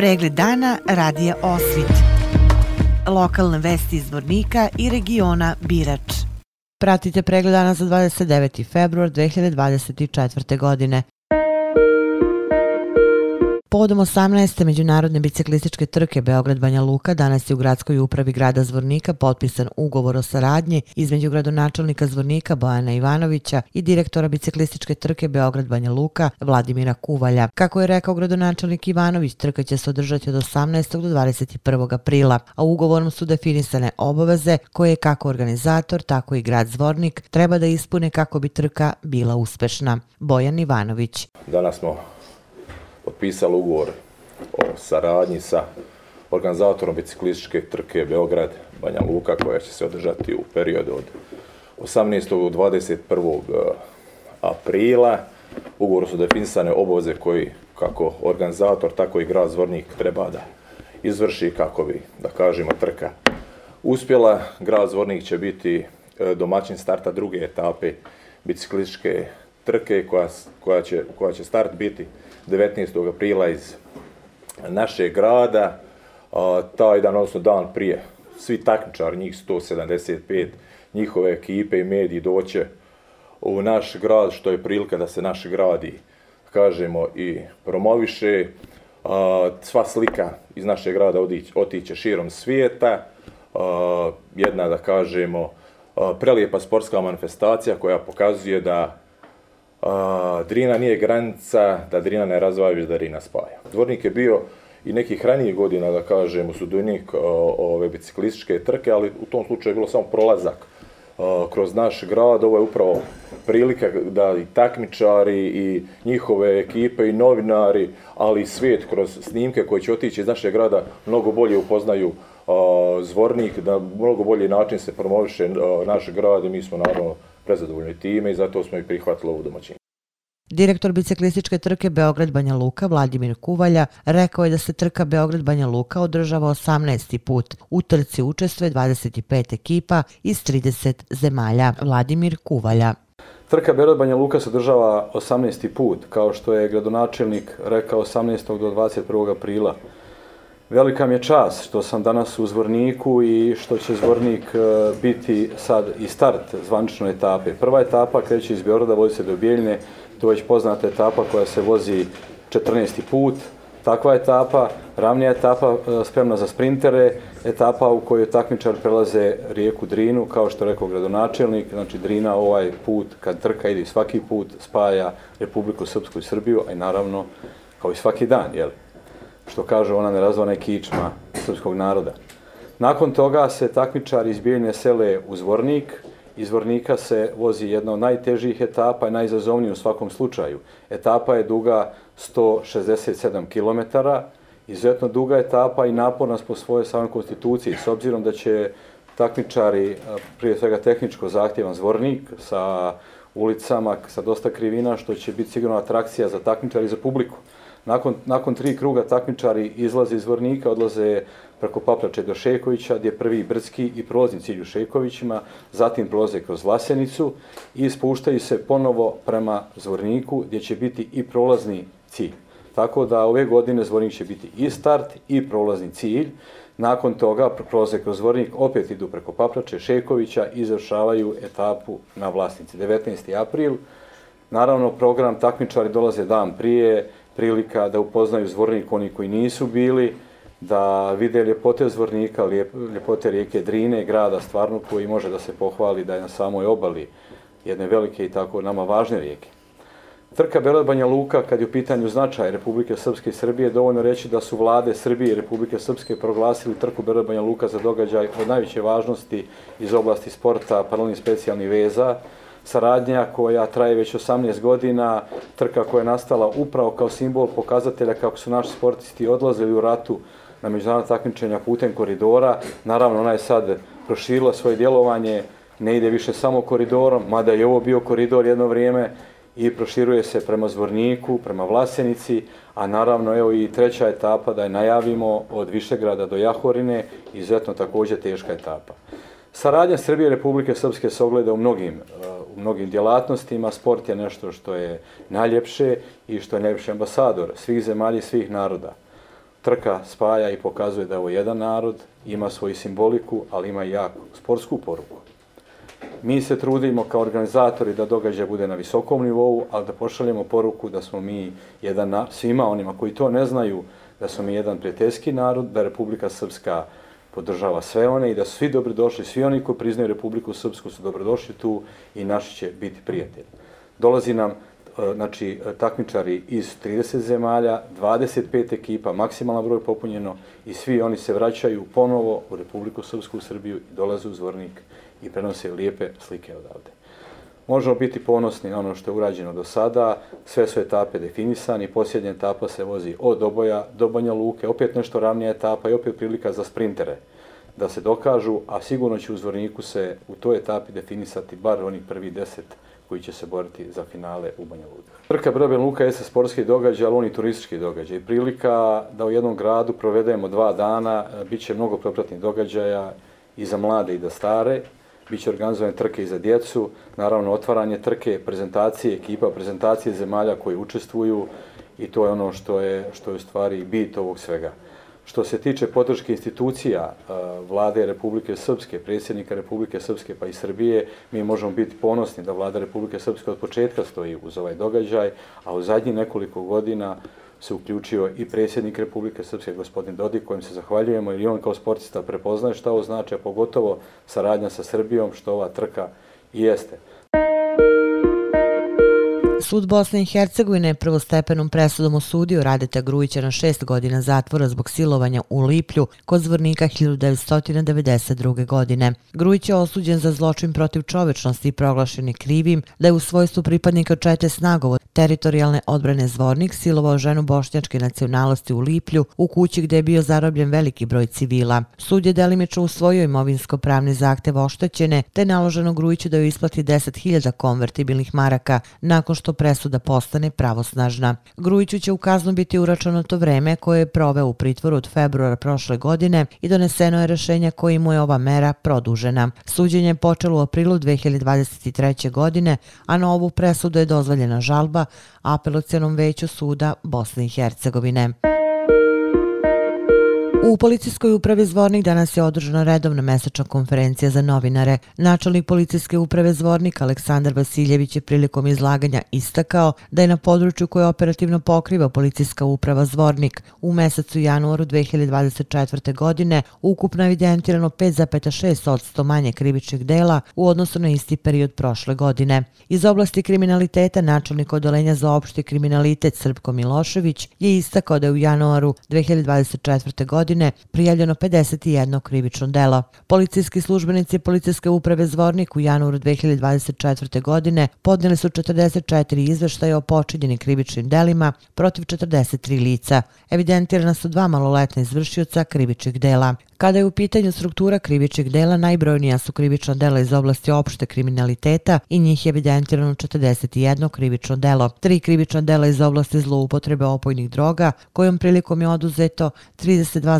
Pregled dana radija Osvit. Lokalne vesti iz Vornika i regiona Birač. Pratite pregled dana za 29. februar 2024. godine. Povodom 18. međunarodne biciklističke trke Beograd-Banja Luka danas je u gradskoj upravi grada Zvornika potpisan ugovor o saradnji između gradonačelnika Zvornika Bojana Ivanovića i direktora biciklističke trke Beograd-Banja Luka Vladimira Kuvalja. Kako je rekao gradonačelnik Ivanović, trka će se održati od 18. do 21. aprila, a ugovorom su definisane obaveze koje kako organizator, tako i grad Zvornik treba da ispune kako bi trka bila uspešna. Bojan Ivanović. Danas smo potpisala ugovor o saradnji sa organizatorom biciklističke trke Beograd Banja Luka koja će se održati u periodu od 18. do 21. E, aprila. Ugovor su definisane obaveze koji kako organizator, tako i grad Zvornik treba da izvrši kako bi, da kažemo, trka uspjela. Grad Zvornik će biti e, domaćin starta druge etape biciklističke trke koja, koja, će, koja će start biti 19. aprila iz našeg grada. A, taj dan, odnosno dan prije, svi takmičari, njih 175, njihove ekipe i mediji doće u naš grad, što je prilika da se naš grad i, kažemo, i promoviše. A, sva slika iz našeg grada odić, otiće širom svijeta. A, jedna, da kažemo, a, prelijepa sportska manifestacija koja pokazuje da a, Drina nije granica, da Drina ne razvaja, da Drina spaja. Dvornik je bio i nekih ranijih godina, da kažemo, sudionik ove biciklističke trke, ali u tom slučaju je bilo samo prolazak a, kroz naš grad. Ovo je upravo prilika da i takmičari i njihove ekipe i novinari, ali i svijet kroz snimke koje će otići iz našeg grada mnogo bolje upoznaju a, zvornik, da mnogo bolji način se promoviše naš grad i mi smo naravno prezadovoljni time i zato smo i prihvatili ovu domaćinu. Direktor biciklističke trke Beograd-Banja Luka Vladimir Kuvalja rekao je da se trka Beograd-Banja Luka održava 18. put. U trci učestvuje 25 ekipa iz 30 zemalja. Vladimir Kuvalja. Trka Beograd-Banja Luka se održava 18. put, kao što je gradonačelnik rekao 18. do 21. aprila Velika mi je čast što sam danas u Zvorniku i što će Zvornik e, biti sad i start zvanične etape. Prva etapa kreće iz Beograda, vozi se do Bijeljne, to je već poznata etapa koja se vozi 14. put. Takva etapa, ravnija etapa e, spremna za sprintere, etapa u kojoj takmičar prelaze rijeku Drinu, kao što rekao gradonačelnik, znači Drina ovaj put, kad trka ide svaki put, spaja Republiku Srpsku i Srbiju, a i naravno kao i svaki dan, jel? Što kaže ona nerazvana kičma srpskog naroda. Nakon toga se takmičar iz Bijeljne sele u Zvornik. Iz Zvornika se vozi jedna od najtežih etapa i najzazovniji u svakom slučaju. Etapa je duga 167 km, izuzetno duga etapa i naporna po svojoj samoj konstituciji, s obzirom da će takmičari, prije svega tehničko zahtjevan Zvornik, sa ulicama, sa dosta krivina, što će biti sigurno atrakcija za takmičari i za publiku. Nakon, nakon tri kruga takmičari izlaze iz Vornika, odlaze preko Paplače do Šekovića, gdje je prvi brdski i prolazni cilj u Šekovićima, zatim prolaze kroz Vlasenicu i spuštaju se ponovo prema Zvorniku, gdje će biti i prolazni cilj. Tako da ove godine Zvornik će biti i start i prolazni cilj. Nakon toga prolaze kroz Zvornik, opet idu preko Paplače, Šekovića i završavaju etapu na Vlasnici. 19. april. Naravno, program takmičari dolaze dan prije, prilika da upoznaju zvornik oni koji nisu bili, da vide ljepote zvornika, ljepote rijeke Drine, grada stvarno koji može da se pohvali da je na samoj obali jedne velike i tako nama važne rijeke. Trka Beograd Banja Luka, kad je u pitanju značaj Republike Srpske i Srbije, dovoljno reći da su vlade Srbije i Republike Srpske proglasili trku Beograd Banja Luka za događaj od najveće važnosti iz oblasti sporta, paralelnih specijalnih veza, saradnja koja traje već 18 godina, trka koja je nastala upravo kao simbol pokazatelja kako su naši sportisti odlazili u ratu na međunarodna takmičenja putem koridora. Naravno, ona je sad proširila svoje djelovanje, ne ide više samo koridorom, mada je ovo bio koridor jedno vrijeme i proširuje se prema Zvorniku, prema Vlasenici, a naravno evo i treća etapa da je najavimo od Višegrada do Jahorine, izuzetno također teška etapa. Saradnja Srbije i Republike Srpske se ogleda u mnogim, u mnogim djelatnostima. Sport je nešto što je najljepše i što je najljepši ambasador svih zemalja i svih naroda. trka spaja i pokazuje da je ovo jedan narod, ima svoju simboliku, ali ima i jaku sportsku poruku. Mi se trudimo kao organizatori da događaj bude na visokom nivou, ali da pošaljemo poruku da smo mi jedan, svima onima koji to ne znaju, da smo mi jedan prijateljski narod, da Republika Srpska podržava sve one i da svi dobrodošli, svi oni koji priznaju Republiku Srpsku su dobrodošli tu i naši će biti prijatelji. Dolazi nam e, znači, takmičari iz 30 zemalja, 25 ekipa, maksimalan broj popunjeno i svi oni se vraćaju ponovo u Republiku Srpsku, u Srbiju i dolaze u Zvornik i prenose lijepe slike odavde. Možemo biti ponosni na ono što je urađeno do sada, sve su etape definisane, posljednja etapa se vozi od oboja do Banja Luke, opet nešto ravnija etapa i opet prilika za sprintere da se dokažu, a sigurno će u Zvorniku se u toj etapi definisati bar oni prvi deset koji će se boriti za finale u Banja Luka. Trka Brben Luka jeste sportski događaj, ali on i turistički događaj. Prilika da u jednom gradu provedemo dva dana, bit će mnogo propratnih događaja i za mlade i za stare, Biće organizovane trke i za djecu, naravno otvaranje trke, prezentacije ekipa, prezentacije zemalja koji učestvuju i to je ono što je, što je u stvari bit ovog svega. Što se tiče podrške institucija eh, vlade Republike Srpske, predsjednika Republike Srpske pa i Srbije, mi možemo biti ponosni da vlada Republike Srpske od početka stoji uz ovaj događaj, a u zadnjih nekoliko godina se uključio i predsjednik Republike Srpske, gospodin Dodik, kojim se zahvaljujemo, jer i on kao sportista prepoznaje šta ovo znači, a pogotovo saradnja sa Srbijom, što ova trka i jeste. Sud Bosne i Hercegovine je prvostepenom presudom osudio Radeta Grujića na šest godina zatvora zbog silovanja u Liplju kod zvornika 1992. godine. Grujić je osuđen za zločin protiv čovečnosti i proglašen je krivim da je u svojstvu pripadnika Čete Snagovo teritorijalne odbrane zvornik silovao ženu bošnjačke nacionalnosti u Liplju u kući gde je bio zarobljen veliki broj civila. Sud je delimično usvojio imovinsko-pravni zahtev oštećene te naloženo Grujiću da joj isplati 10.000 konvertibilnih maraka nakon što presuda postane pravosnažna. Grujiću će u kaznu biti uračano to vreme koje je proveo u pritvoru od februara prošle godine i doneseno je rešenje kojim mu je ova mera produžena. Suđenje je počelo u aprilu 2023. godine, a na ovu presudu je dozvoljena žalba apelacijonom veću suda Bosne i Hercegovine. U policijskoj upravi Zvornik danas je održana redovna mesečna konferencija za novinare. Načelnik policijske uprave Zvornik Aleksandar Vasiljević je prilikom izlaganja istakao da je na području koje operativno pokriva policijska uprava Zvornik u mesecu januaru 2024. godine ukupno evidentirano 5,6% manje krivičnih dela u odnosu na isti period prošle godine. Iz oblasti kriminaliteta načelnik odolenja za opšti kriminalitet Srpko Milošević je istakao da je u januaru 2024. godine godine prijavljeno 51 krivično delo. Policijski službenici Policijske uprave Zvornik u januaru 2024. godine podnijeli su 44 izveštaje o počinjenim krivičnim delima protiv 43 lica. Evidentirana su dva maloletna izvršioca krivičnih dela. Kada je u pitanju struktura krivičnih dela, najbrojnija su krivična dela iz oblasti opšte kriminaliteta i njih je evidentirano 41 krivično delo. Tri krivična dela iz oblasti zloupotrebe opojnih droga, kojom prilikom je oduzeto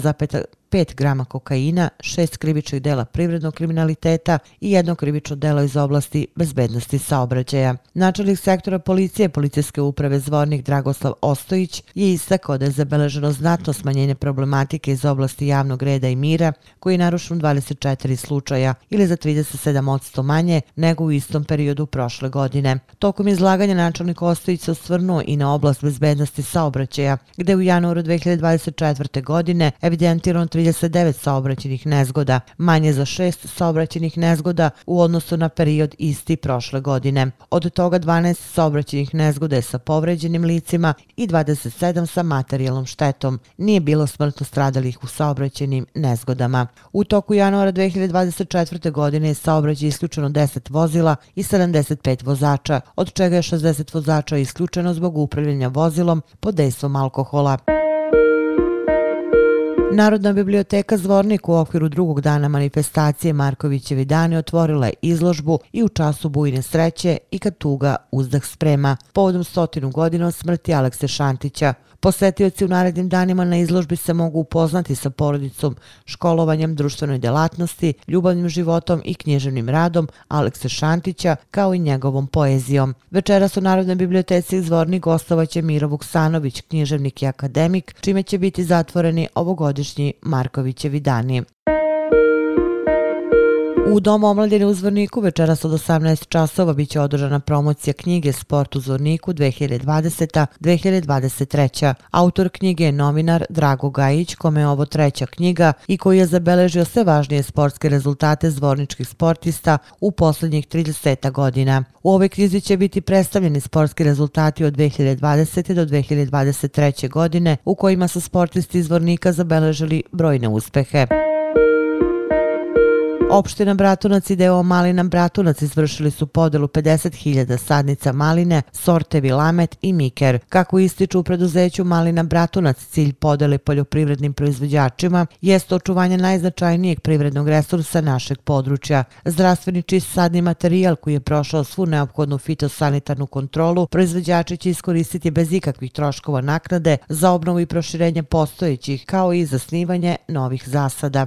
zapätá 5 grama kokaina, 6 krivičnih dela privrednog kriminaliteta i jedno krivično delo iz oblasti bezbednosti saobraćaja. Načelnik sektora policije Policijske uprave Zvornik Dragoslav Ostojić je istakao da je zabeleženo znatno smanjenje problematike iz oblasti javnog reda i mira, koji je narušen 24 slučaja ili za 37% manje nego u istom periodu prošle godine. Tokom izlaganja načelnik Ostojić se osvrnuo i na oblast bezbednosti saobraćaja, gde u januaru 2024. godine evidentirano 39 saobraćenih nezgoda, manje za 6 saobraćenih nezgoda u odnosu na period isti prošle godine. Od toga 12 saobraćenih nezgoda je sa povređenim licima i 27 sa materijalnom štetom. Nije bilo smrtno stradalih u saobraćenim nezgodama. U toku januara 2024. godine je saobraćaj isključeno 10 vozila i 75 vozača, od čega je 60 vozača isključeno zbog upravljanja vozilom pod dejstvom alkohola. Narodna biblioteka Zvornik u okviru drugog dana manifestacije Markovićevi dani otvorila je izložbu i u času bujne sreće i kad tuga uzdah sprema. Povodom stotinu godina od smrti Alekse Šantića, Posetioci u narednim danima na izložbi se mogu upoznati sa porodicom, školovanjem, društvenoj delatnosti, ljubavnim životom i književnim radom Alekse Šantića, kao i njegovom poezijom. Večeras u Narodnoj biblioteci izvorni gostovaće Miro Vuksanović, književnik i akademik, čime će biti zatvoreni ovogodišnji Markovićevi dani. U Domu omladine u Zvorniku večeras od 18 časova biće održana promocija knjige Sport u Zvorniku 2020-2023. Autor knjige je novinar Drago Gajić, kome je ovo treća knjiga i koji je zabeležio sve važnije sportske rezultate zvorničkih sportista u posljednjih 30 godina. U ovoj knjizi će biti predstavljeni sportski rezultati od 2020. do 2023. godine u kojima su sportisti iz Zvornika zabeležili brojne uspehe. Opština Bratunac i deo Malina Bratunac izvršili su podelu 50.000 sadnica maline, sorte Vilamet i Miker. Kako ističu u preduzeću Malina Bratunac, cilj podele poljoprivrednim proizvođačima jeste očuvanje najznačajnijeg privrednog resursa našeg područja. Zdravstveni čist sadni materijal koji je prošao svu neophodnu fitosanitarnu kontrolu, proizvođači će iskoristiti bez ikakvih troškova naknade za obnovu i proširenje postojećih, kao i zasnivanje novih zasada.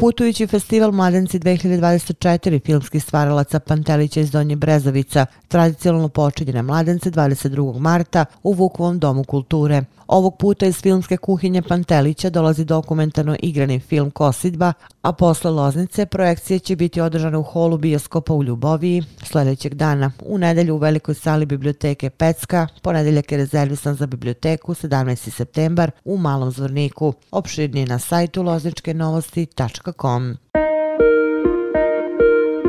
Putujući festival Mladenci 2024 filmskih stvaralaca Pantelića iz Donje Brezovica tradicionalno počinje na Mladence 22. marta u Vukovom domu kulture. Ovog puta iz filmske kuhinje Pantelića dolazi dokumentarno igrani film Kosidba, a posle Loznice projekcije će biti održane u holu bioskopa u Ljuboviji sljedećeg dana. U nedelju u velikoj sali biblioteke Pecka, ponedeljak je rezervisan za biblioteku 17. septembar u Malom Zvorniku. Opširnije na sajtu lozničkenovosti.com.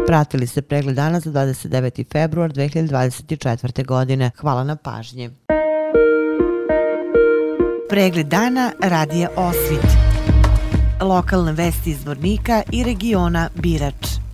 Pratili se pregled dana za 29. februar 2024. godine. Hvala na pažnje. Pregled dana radije Osvit. Lokalne vesti iz Vornika i regiona Birač.